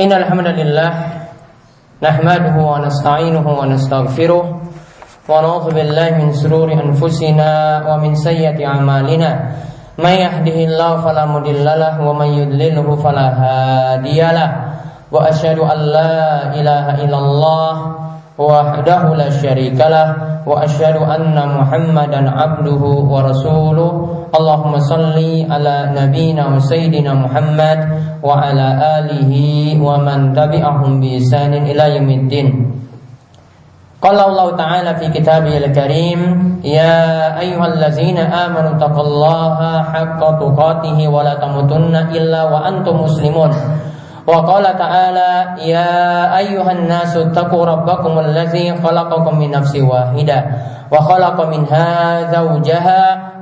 إن الحمد لله نحمده ونستعينه ونستغفره ونعوذ بالله من شرور أنفسنا ومن سيئة أعمالنا من يهده الله فلا مضل له ومن يضلله فلا هادي له وأشهد أن لا إله إلا الله وحده لا شريك له وأشهد أن محمدا عبده ورسوله اللهم صل على نبينا وسيدنا محمد وعلى آله ومن تبعهم بإحسان إلى يوم الدين قال الله تعالى في كتابه الكريم يا أيها الذين آمنوا اتقوا الله حق تقاته ولا تموتن إلا وأنتم مسلمون وقال تعالى يا أيها الناس اتقوا ربكم الذي خلقكم من نفس واحدة وخلق منها زوجها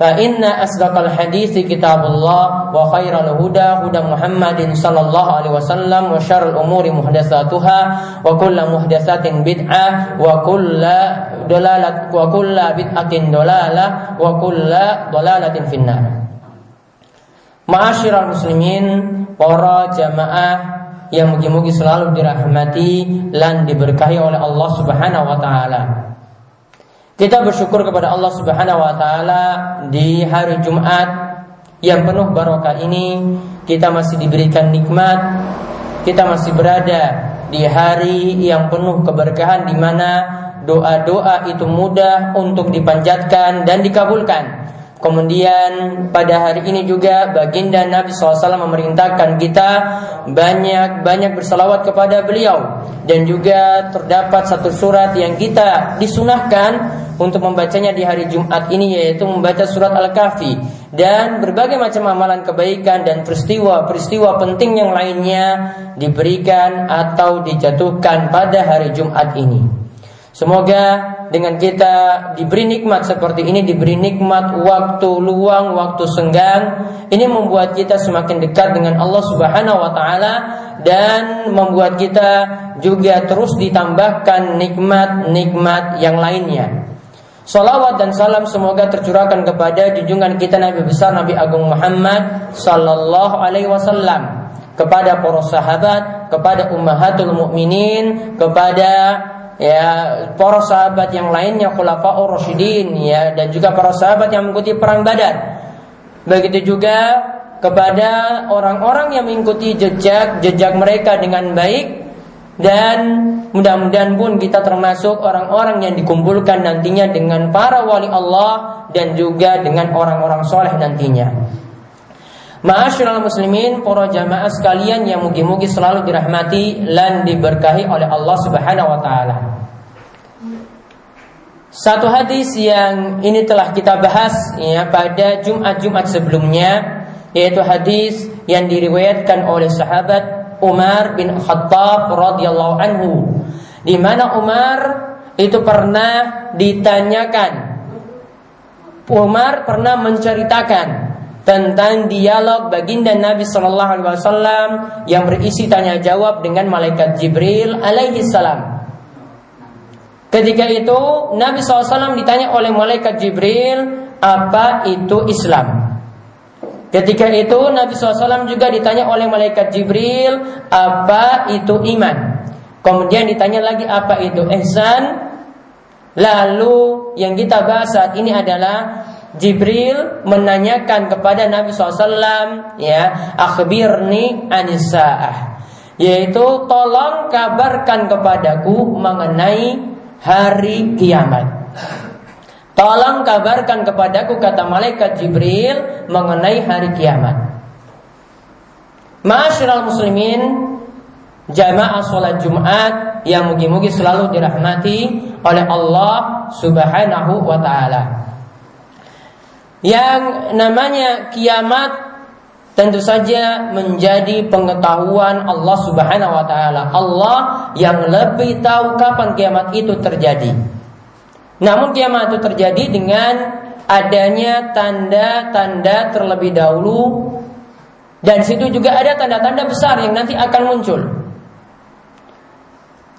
فإن أصدق الحديث كتاب الله وخير الهدى هدى محمد صلى الله عليه وسلم وشر الأمور محدثاتها وكل محدثات بدعة وكل ضلالة وكل بدعة ضلالة وكل ضلالة في النار Ma'asyiral muslimin, para jamaah yang mugi-mugi selalu dirahmati dan diberkahi oleh Allah Subhanahu wa taala. Kita bersyukur kepada Allah Subhanahu wa taala di hari Jumat yang penuh barokah ini. Kita masih diberikan nikmat, kita masih berada di hari yang penuh keberkahan di mana doa-doa itu mudah untuk dipanjatkan dan dikabulkan. Kemudian pada hari ini juga baginda Nabi SAW memerintahkan kita banyak-banyak bersalawat kepada beliau. Dan juga terdapat satu surat yang kita disunahkan untuk membacanya di hari Jumat ini yaitu membaca surat Al-Kahfi dan berbagai macam amalan kebaikan dan peristiwa-peristiwa penting yang lainnya diberikan atau dijatuhkan pada hari Jumat ini. Semoga dengan kita diberi nikmat seperti ini, diberi nikmat waktu luang, waktu senggang, ini membuat kita semakin dekat dengan Allah Subhanahu wa taala dan membuat kita juga terus ditambahkan nikmat-nikmat yang lainnya. Salawat dan salam semoga tercurahkan kepada junjungan kita Nabi besar Nabi Agung Muhammad sallallahu alaihi wasallam kepada para sahabat, kepada ummahatul mukminin, kepada ya para sahabat yang lainnya khulafaur rasyidin ya dan juga para sahabat yang mengikuti perang Badar. Begitu juga kepada orang-orang yang mengikuti jejak jejak mereka dengan baik dan mudah-mudahan pun kita termasuk orang-orang yang dikumpulkan nantinya dengan para wali Allah dan juga dengan orang-orang soleh nantinya. Ma'asyiral muslimin, para jamaah sekalian yang mugi-mugi selalu dirahmati dan diberkahi oleh Allah Subhanahu wa taala. Satu hadis yang ini telah kita bahas ya pada Jumat-Jumat sebelumnya yaitu hadis yang diriwayatkan oleh sahabat Umar bin Khattab radhiyallahu anhu di mana Umar itu pernah ditanyakan Umar pernah menceritakan tentang dialog baginda Nabi Shallallahu Alaihi Wasallam yang berisi tanya jawab dengan malaikat Jibril alaihi salam. Ketika itu Nabi SAW ditanya oleh malaikat Jibril apa itu Islam. Ketika itu Nabi SAW juga ditanya oleh malaikat Jibril apa itu iman. Kemudian ditanya lagi apa itu ihsan. Lalu yang kita bahas saat ini adalah Jibril menanyakan kepada Nabi SAW ya akhbirni anisa'ah yaitu tolong kabarkan kepadaku mengenai hari kiamat tolong kabarkan kepadaku kata malaikat Jibril mengenai hari kiamat Ma'asyiral muslimin jamaah sholat Jumat yang mugi-mugi selalu dirahmati oleh Allah Subhanahu wa taala yang namanya kiamat tentu saja menjadi pengetahuan Allah Subhanahu wa taala. Allah yang lebih tahu kapan kiamat itu terjadi. Namun kiamat itu terjadi dengan adanya tanda-tanda terlebih dahulu dan situ juga ada tanda-tanda besar yang nanti akan muncul.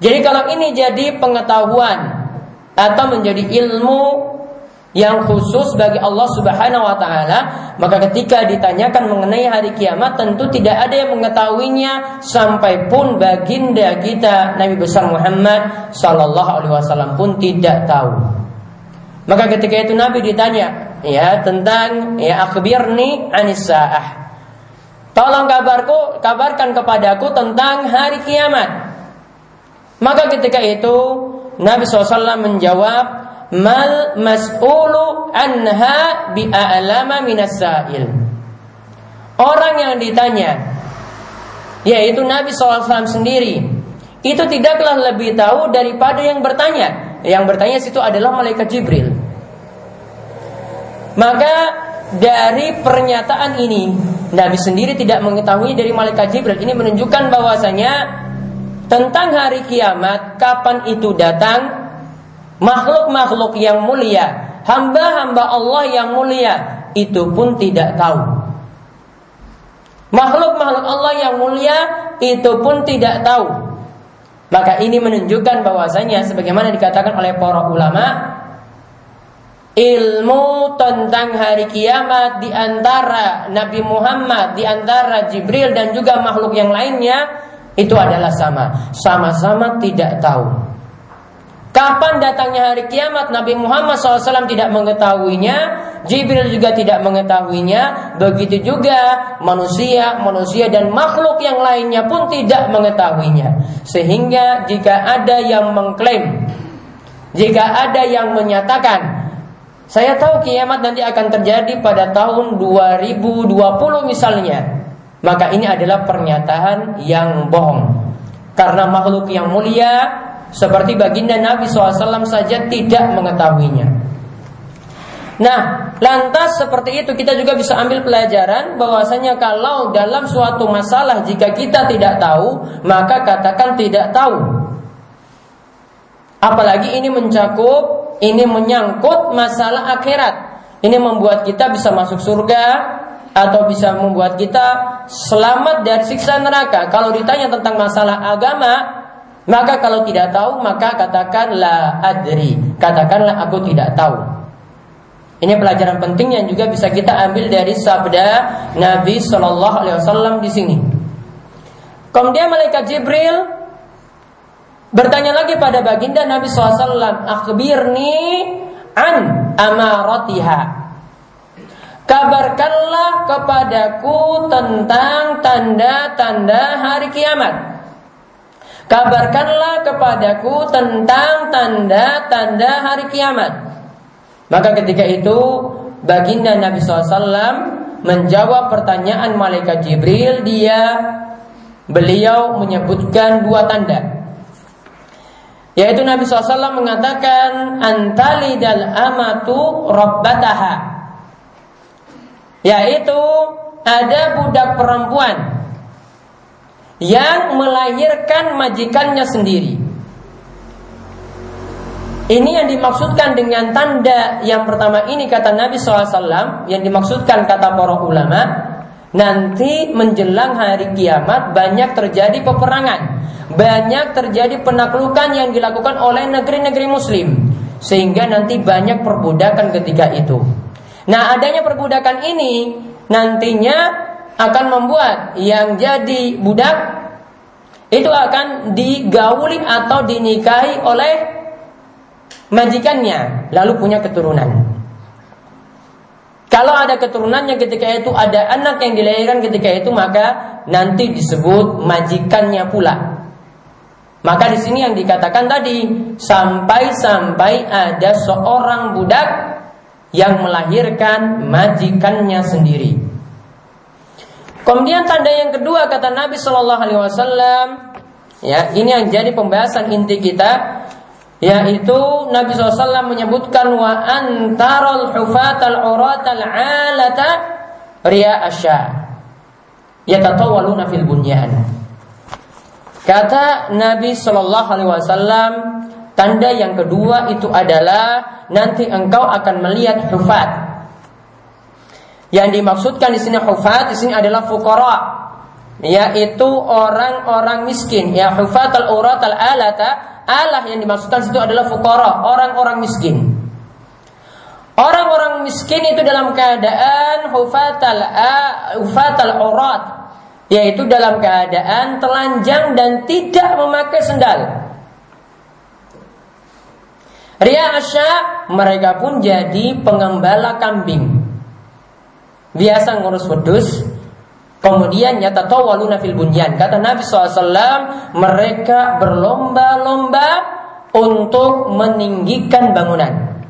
Jadi kalau ini jadi pengetahuan atau menjadi ilmu yang khusus bagi Allah Subhanahu wa taala, maka ketika ditanyakan mengenai hari kiamat tentu tidak ada yang mengetahuinya sampai pun baginda kita Nabi besar Muhammad sallallahu alaihi wasallam pun tidak tahu. Maka ketika itu Nabi ditanya ya tentang ya akhbirni anis saah. Tolong kabarku kabarkan kepadaku tentang hari kiamat. Maka ketika itu Nabi SAW menjawab mal mas'ulu anha bi'alama minas sa'il. Orang yang ditanya yaitu Nabi SAW sendiri itu tidaklah lebih tahu daripada yang bertanya. Yang bertanya situ adalah malaikat Jibril. Maka dari pernyataan ini Nabi sendiri tidak mengetahui dari malaikat Jibril. Ini menunjukkan bahwasanya tentang hari kiamat kapan itu datang makhluk-makhluk yang mulia, hamba-hamba Allah yang mulia itu pun tidak tahu. Makhluk-makhluk Allah yang mulia itu pun tidak tahu. Maka ini menunjukkan bahwasanya sebagaimana dikatakan oleh para ulama, ilmu tentang hari kiamat di antara Nabi Muhammad, di antara Jibril dan juga makhluk yang lainnya itu adalah sama, sama-sama tidak tahu. Kapan datangnya hari kiamat Nabi Muhammad SAW tidak mengetahuinya Jibril juga tidak mengetahuinya. Begitu juga manusia, manusia dan makhluk yang lainnya pun tidak mengetahuinya. Sehingga jika ada yang mengklaim Jika ada yang menyatakan Saya tahu kiamat nanti akan terjadi pada tahun 2020 misalnya Maka ini adalah pernyataan yang bohong. Karena makhluk yang mulia seperti baginda Nabi SAW saja tidak mengetahuinya. Nah, lantas seperti itu kita juga bisa ambil pelajaran bahwasanya kalau dalam suatu masalah jika kita tidak tahu, maka katakan tidak tahu. Apalagi ini mencakup, ini menyangkut masalah akhirat. Ini membuat kita bisa masuk surga atau bisa membuat kita selamat dari siksa neraka. Kalau ditanya tentang masalah agama, maka kalau tidak tahu maka katakanlah adri. Katakanlah aku tidak tahu. Ini pelajaran penting yang juga bisa kita ambil dari sabda Nabi Shallallahu Alaihi Wasallam di sini. Kemudian malaikat Jibril bertanya lagi pada baginda Nabi SAW, akhbirni an amaratiha. Kabarkanlah kepadaku tentang tanda-tanda hari kiamat. Kabarkanlah kepadaku tentang tanda-tanda hari kiamat. Maka ketika itu baginda Nabi SAW menjawab pertanyaan malaikat Jibril. Dia beliau menyebutkan dua tanda. Yaitu Nabi SAW mengatakan antali dal amatu rabbataha. Yaitu ada budak perempuan yang melahirkan majikannya sendiri. Ini yang dimaksudkan dengan tanda yang pertama ini kata Nabi SAW yang dimaksudkan kata para ulama nanti menjelang hari kiamat banyak terjadi peperangan, banyak terjadi penaklukan yang dilakukan oleh negeri-negeri Muslim sehingga nanti banyak perbudakan ketika itu. Nah adanya perbudakan ini nantinya akan membuat yang jadi budak itu akan digauli atau dinikahi oleh majikannya lalu punya keturunan. Kalau ada keturunannya ketika itu ada anak yang dilahirkan ketika itu maka nanti disebut majikannya pula. Maka di sini yang dikatakan tadi sampai-sampai ada seorang budak yang melahirkan majikannya sendiri. Kemudian tanda yang kedua kata Nabi Shallallahu Alaihi Wasallam, ya ini yang jadi pembahasan inti kita, yaitu Nabi SAW menyebutkan wa antarul hufatal uratal alata ria asya. yatatawaluna fil bunyan. Kata Nabi Shallallahu Alaihi Wasallam, tanda yang kedua itu adalah nanti engkau akan melihat hufat. Yang dimaksudkan di sini hufat di sini adalah fukara, yaitu orang-orang miskin. Ya hufat al urat al alata, alah yang dimaksudkan situ adalah fukara, orang-orang miskin. Orang-orang miskin itu dalam keadaan hufatal hufatal urat yaitu dalam keadaan telanjang dan tidak memakai sendal. Ria Asya mereka pun jadi pengembala kambing. Biasa ngurus wedus, kemudian nyata tawaluna fil bunyan. Kata Nabi SAW, mereka berlomba-lomba untuk meninggikan bangunan.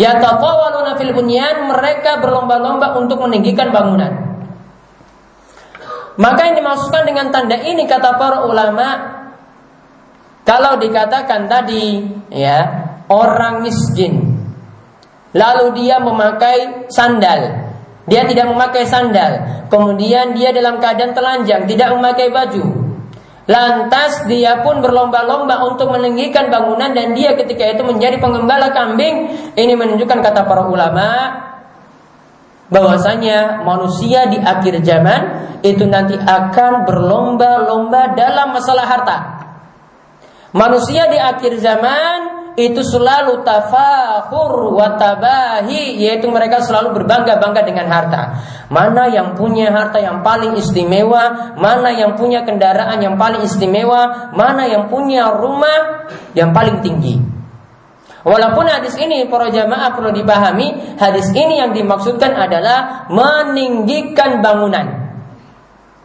Ya tawaluna fil bunyan, mereka berlomba-lomba untuk meninggikan bangunan. Maka yang dimaksudkan dengan tanda ini kata para ulama kalau dikatakan tadi ya orang miskin lalu dia memakai sandal dia tidak memakai sandal kemudian dia dalam keadaan telanjang tidak memakai baju Lantas dia pun berlomba-lomba untuk meninggikan bangunan dan dia ketika itu menjadi pengembala kambing. Ini menunjukkan kata para ulama bahwasanya manusia di akhir zaman itu nanti akan berlomba-lomba dalam masalah harta. Manusia di akhir zaman itu selalu tafahur watabahi yaitu mereka selalu berbangga-bangga dengan harta. Mana yang punya harta yang paling istimewa, mana yang punya kendaraan yang paling istimewa, mana yang punya rumah yang paling tinggi. Walaupun hadis ini para jamaah perlu dipahami, hadis ini yang dimaksudkan adalah meninggikan bangunan.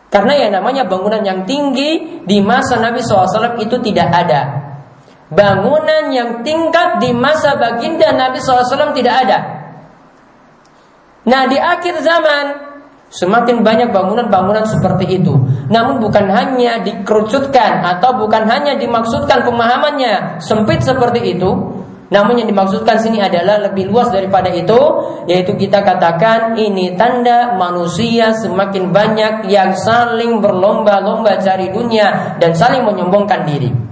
Karena yang namanya bangunan yang tinggi di masa Nabi SAW itu tidak ada. Bangunan yang tingkat di masa baginda Nabi SAW tidak ada. Nah di akhir zaman Semakin banyak bangunan-bangunan seperti itu. Namun bukan hanya dikerucutkan atau bukan hanya dimaksudkan pemahamannya sempit seperti itu, namun yang dimaksudkan sini adalah lebih luas daripada itu, yaitu kita katakan ini tanda manusia semakin banyak yang saling berlomba-lomba cari dunia dan saling menyombongkan diri.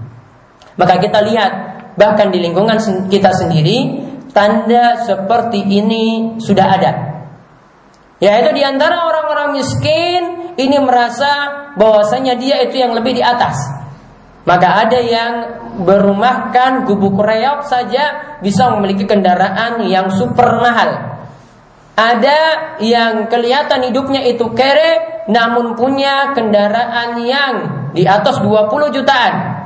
Maka kita lihat bahkan di lingkungan kita sendiri tanda seperti ini sudah ada. Yaitu di antara orang-orang miskin ini merasa bahwasanya dia itu yang lebih di atas. Maka ada yang berumahkan gubuk reok saja bisa memiliki kendaraan yang super mahal. Ada yang kelihatan hidupnya itu kere namun punya kendaraan yang di atas 20 jutaan.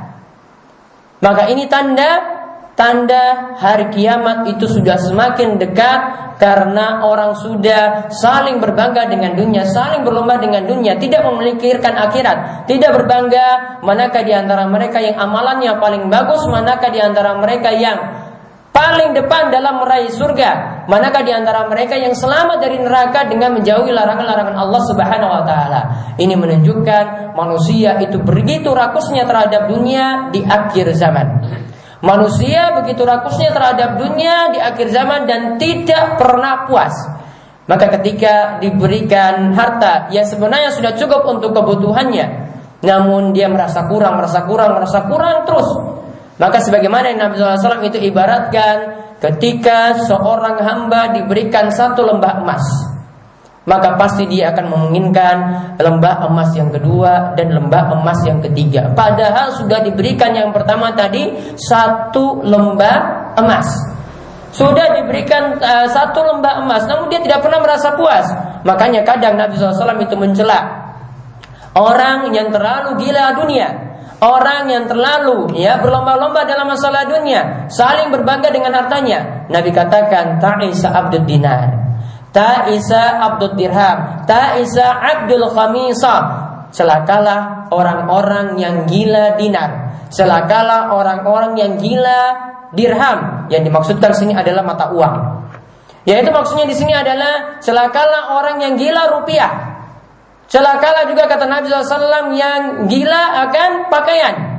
Maka ini tanda tanda hari kiamat itu sudah semakin dekat karena orang sudah saling berbangga dengan dunia, saling berlomba dengan dunia, tidak memikirkan akhirat, tidak berbangga manakah di antara mereka yang amalannya paling bagus, manakah di antara mereka yang paling depan dalam meraih surga, manakah di antara mereka yang selamat dari neraka dengan menjauhi larangan-larangan Allah Subhanahu wa taala. Ini menunjukkan manusia itu begitu rakusnya terhadap dunia di akhir zaman. Manusia begitu rakusnya terhadap dunia di akhir zaman dan tidak pernah puas. Maka ketika diberikan harta yang sebenarnya sudah cukup untuk kebutuhannya, namun dia merasa kurang, merasa kurang, merasa kurang terus. Maka sebagaimana yang Nabi SAW itu ibaratkan ketika seorang hamba diberikan satu lembah emas maka pasti dia akan menginginkan lembah emas yang kedua dan lembah emas yang ketiga. Padahal sudah diberikan yang pertama tadi satu lembah emas. Sudah diberikan uh, satu lembah emas, namun dia tidak pernah merasa puas. Makanya kadang Nabi SAW itu mencela orang yang terlalu gila dunia, orang yang terlalu ya berlomba-lomba dalam masalah dunia, saling berbangga dengan hartanya. Nabi katakan ta'isa abdud dinar Ta'isa Abdul Dirham Ta'isa Abdul Khamisa Celakalah orang-orang yang gila dinar. Celakalah orang-orang yang gila dirham. Yang dimaksudkan sini adalah mata uang. Yaitu maksudnya di sini adalah Celakalah orang yang gila rupiah Celakalah juga kata Nabi SAW yang gila akan pakaian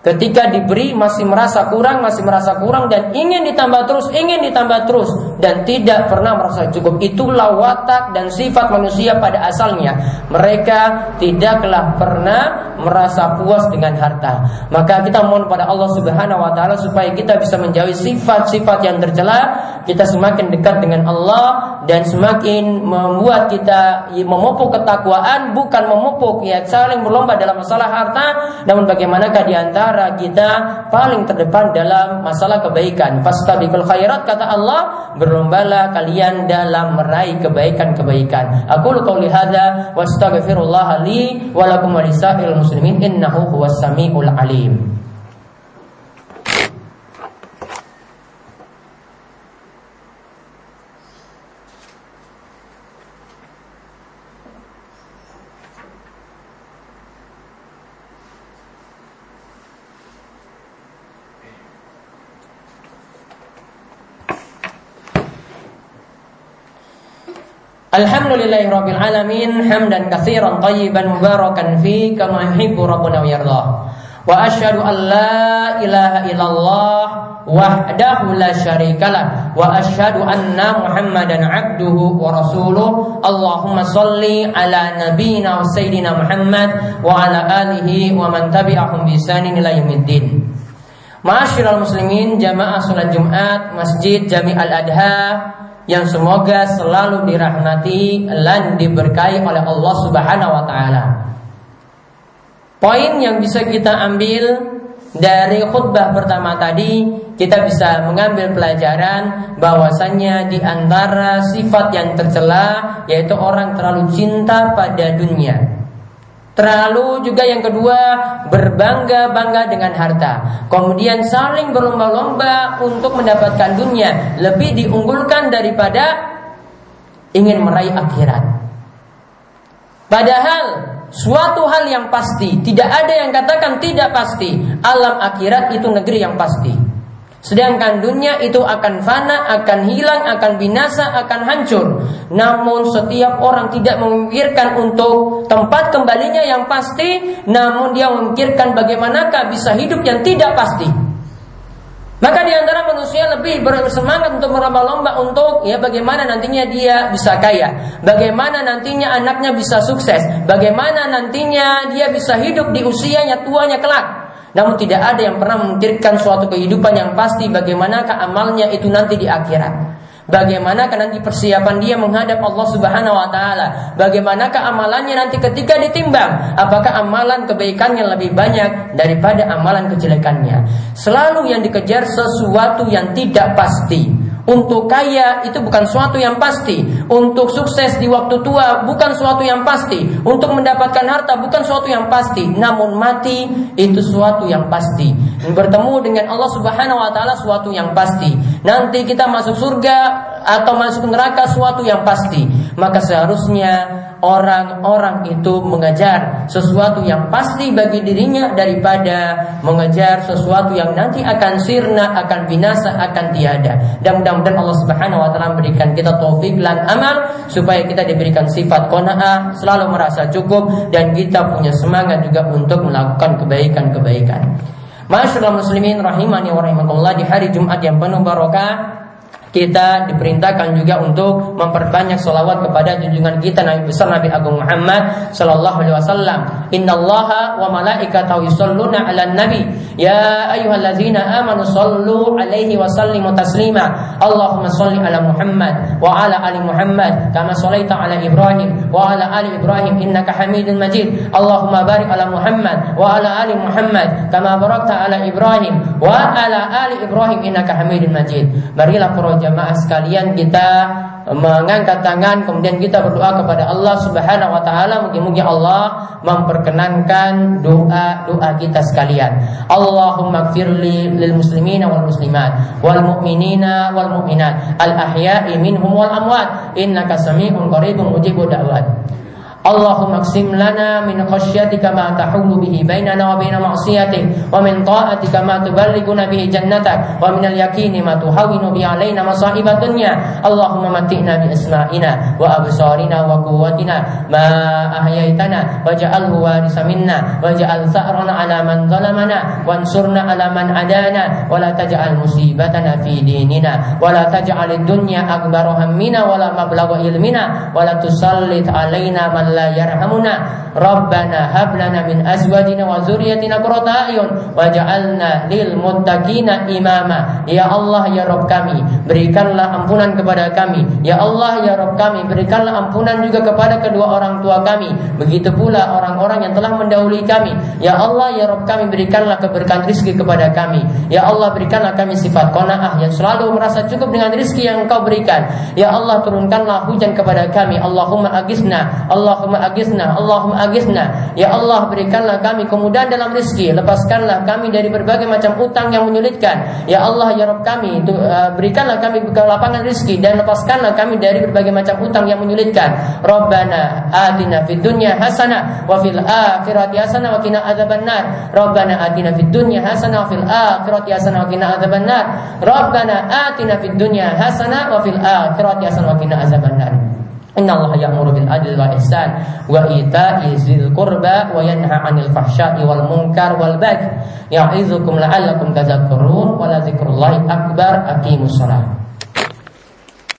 Ketika diberi masih merasa kurang, masih merasa kurang dan ingin ditambah terus, ingin ditambah terus dan tidak pernah merasa cukup. Itulah watak dan sifat manusia pada asalnya. Mereka tidaklah pernah merasa puas dengan harta. Maka kita mohon pada Allah Subhanahu wa taala supaya kita bisa menjauhi sifat-sifat yang tercela, kita semakin dekat dengan Allah dan semakin membuat kita memupuk ketakwaan bukan memupuk ya saling berlomba dalam masalah harta, namun bagaimanakah di antara antara kita paling terdepan dalam masalah kebaikan. Fastabiqul khairat kata Allah, berlombalah kalian dalam meraih kebaikan-kebaikan. Aku qauli hadza wastaghfirullah li wa lakum wa muslimin innahu huwas samiul alim. Alhamdulillahi rabbil alamin hamdan katsiran tayyiban mubarakan fi kama yuhibbu rabbuna wa yardah. Wa asyhadu an la ilaha illallah wahdahu la syarikalah wa asyhadu anna Muhammadan abduhu wa rasuluh. Allahumma salli ala nabiyyina wa sayyidina Muhammad wa ala alihi wa man tabi'ahum bi ihsanin ila yaumiddin. Ma'asyiral muslimin jamaah salat Jumat Masjid Jami Al-Adha yang semoga selalu dirahmati dan diberkahi oleh Allah Subhanahu wa taala. Poin yang bisa kita ambil dari khutbah pertama tadi kita bisa mengambil pelajaran bahwasannya di antara sifat yang tercela yaitu orang terlalu cinta pada dunia. Terlalu juga yang kedua berbangga-bangga dengan harta. Kemudian saling berlomba-lomba untuk mendapatkan dunia lebih diunggulkan daripada ingin meraih akhirat. Padahal suatu hal yang pasti, tidak ada yang katakan tidak pasti. Alam akhirat itu negeri yang pasti. Sedangkan dunia itu akan fana, akan hilang, akan binasa, akan hancur. Namun setiap orang tidak memikirkan untuk tempat kembalinya yang pasti, namun dia memikirkan bagaimanakah bisa hidup yang tidak pasti. Maka di antara manusia lebih bersemangat untuk berlomba-lomba untuk ya bagaimana nantinya dia bisa kaya, bagaimana nantinya anaknya bisa sukses, bagaimana nantinya dia bisa hidup di usianya tuanya kelak. Namun tidak ada yang pernah memikirkan suatu kehidupan yang pasti bagaimana amalnya itu nanti di akhirat. Bagaimana nanti persiapan dia menghadap Allah Subhanahu wa taala? Bagaimanakah amalannya nanti ketika ditimbang? Apakah amalan kebaikannya lebih banyak daripada amalan kejelekannya? Selalu yang dikejar sesuatu yang tidak pasti. Untuk kaya itu bukan suatu yang pasti. Untuk sukses di waktu tua bukan suatu yang pasti. Untuk mendapatkan harta bukan suatu yang pasti. Namun mati itu suatu yang pasti. Bertemu dengan Allah Subhanahu wa taala suatu yang pasti. Nanti kita masuk surga atau masuk neraka suatu yang pasti. Maka seharusnya orang-orang itu mengejar sesuatu yang pasti bagi dirinya daripada mengejar sesuatu yang nanti akan sirna, akan binasa, akan tiada. Dan mudah-mudahan Allah Subhanahu wa taala memberikan kita taufik dan amal supaya kita diberikan sifat qanaah, selalu merasa cukup dan kita punya semangat juga untuk melakukan kebaikan-kebaikan. Masyaallah muslimin rahimani wa rahimakumullah di hari Jumat yang penuh barokah kita diperintahkan juga untuk memperbanyak solawat kepada junjungan kita Nabi besar Nabi Agung Muhammad Sallallahu Alaihi Wasallam. Inna Allah wa malaikatahu yusalluna ala nabi Ya ayyuhallazina amanu sallu alaihi wa sallimu taslima. Allahumma salli ala Muhammad wa ala ali Muhammad kama sallaita ala Ibrahim wa ala ali Ibrahim innaka Hamidun Majid. Allahumma barik ala Muhammad wa ala ali Muhammad kama barakta ala Ibrahim wa ala ali Ibrahim innaka Hamidun Majid. Marilah para jamaah sekalian kita mengangkat tangan kemudian kita berdoa kepada Allah Subhanahu wa taala mungkin-mungkin Allah memperkenankan doa-doa kita sekalian. Allahumma gfirli lil muslimina wal muslimat wal mu'minina wal mu'minat al ahya'i minhum wal amwat innaka sami'un qaribun mujibud da'wat. اللهم اقسم لنا من خشيتك ما تحول به بيننا وبين معصيتك ومن طاعتك ما تبلغنا به جنتك ومن اليقين ما تهون به علينا مصائب الدنيا اللهم متئنا بأسمائنا وأبصارنا وقوتنا ما أحييتنا واجعله وارث منا واجعل ثأرنا على من ظلمنا وانصرنا على من عدانا ولا تجعل مصيبتنا في ديننا ولا تجعل الدنيا أكبر همنا ولا مبلغ علمنا ولا تسلط علينا من la yarhamuna. Rabbana hab lana min azwajina wa dzurriyyatina qurrata a'yun waj'alna lil muttaqina imama. Ya Allah ya Rabb kami berikanlah ampunan kepada kami. Ya Allah ya Rabb kami berikanlah ampunan juga kepada kedua orang tua kami. Begitu pula orang-orang yang telah mendahului kami. Ya Allah ya Rabb kami berikanlah keberkahan rizki kepada kami. Ya Allah berikanlah kami sifat qanaah yang selalu merasa cukup dengan rizki yang Engkau berikan. Ya Allah turunkanlah hujan kepada kami. Allahumma agisna. Allah Allahumma agisna Allahumma agisna Ya Allah berikanlah kami kemudahan dalam rezeki Lepaskanlah kami dari berbagai macam utang yang menyulitkan. Ya Allah ya Rabb kami uh, Berikanlah kami lapangan rezeki Dan lepaskanlah kami dari berbagai macam utang yang menyulitkan. Rabbana atina fid dunya hasana Wa fil akhirati hasana wa kina adzaban nar Rabbana atina fid dunya hasana Wa fil akhirati hasana wa kina adzaban nar Rabbana atina fid dunya hasana Wa fil akhirati hasana wa kina adzaban nar Inna Allah ya'muru bil adli wal ihsan wa ita'i dzil qurba wa yanha 'anil fahsya'i wal munkar wal baghi. Ya'idzukum la'allakum tadhakkarun wa la dzikrullahi akbar. Aqimus shalah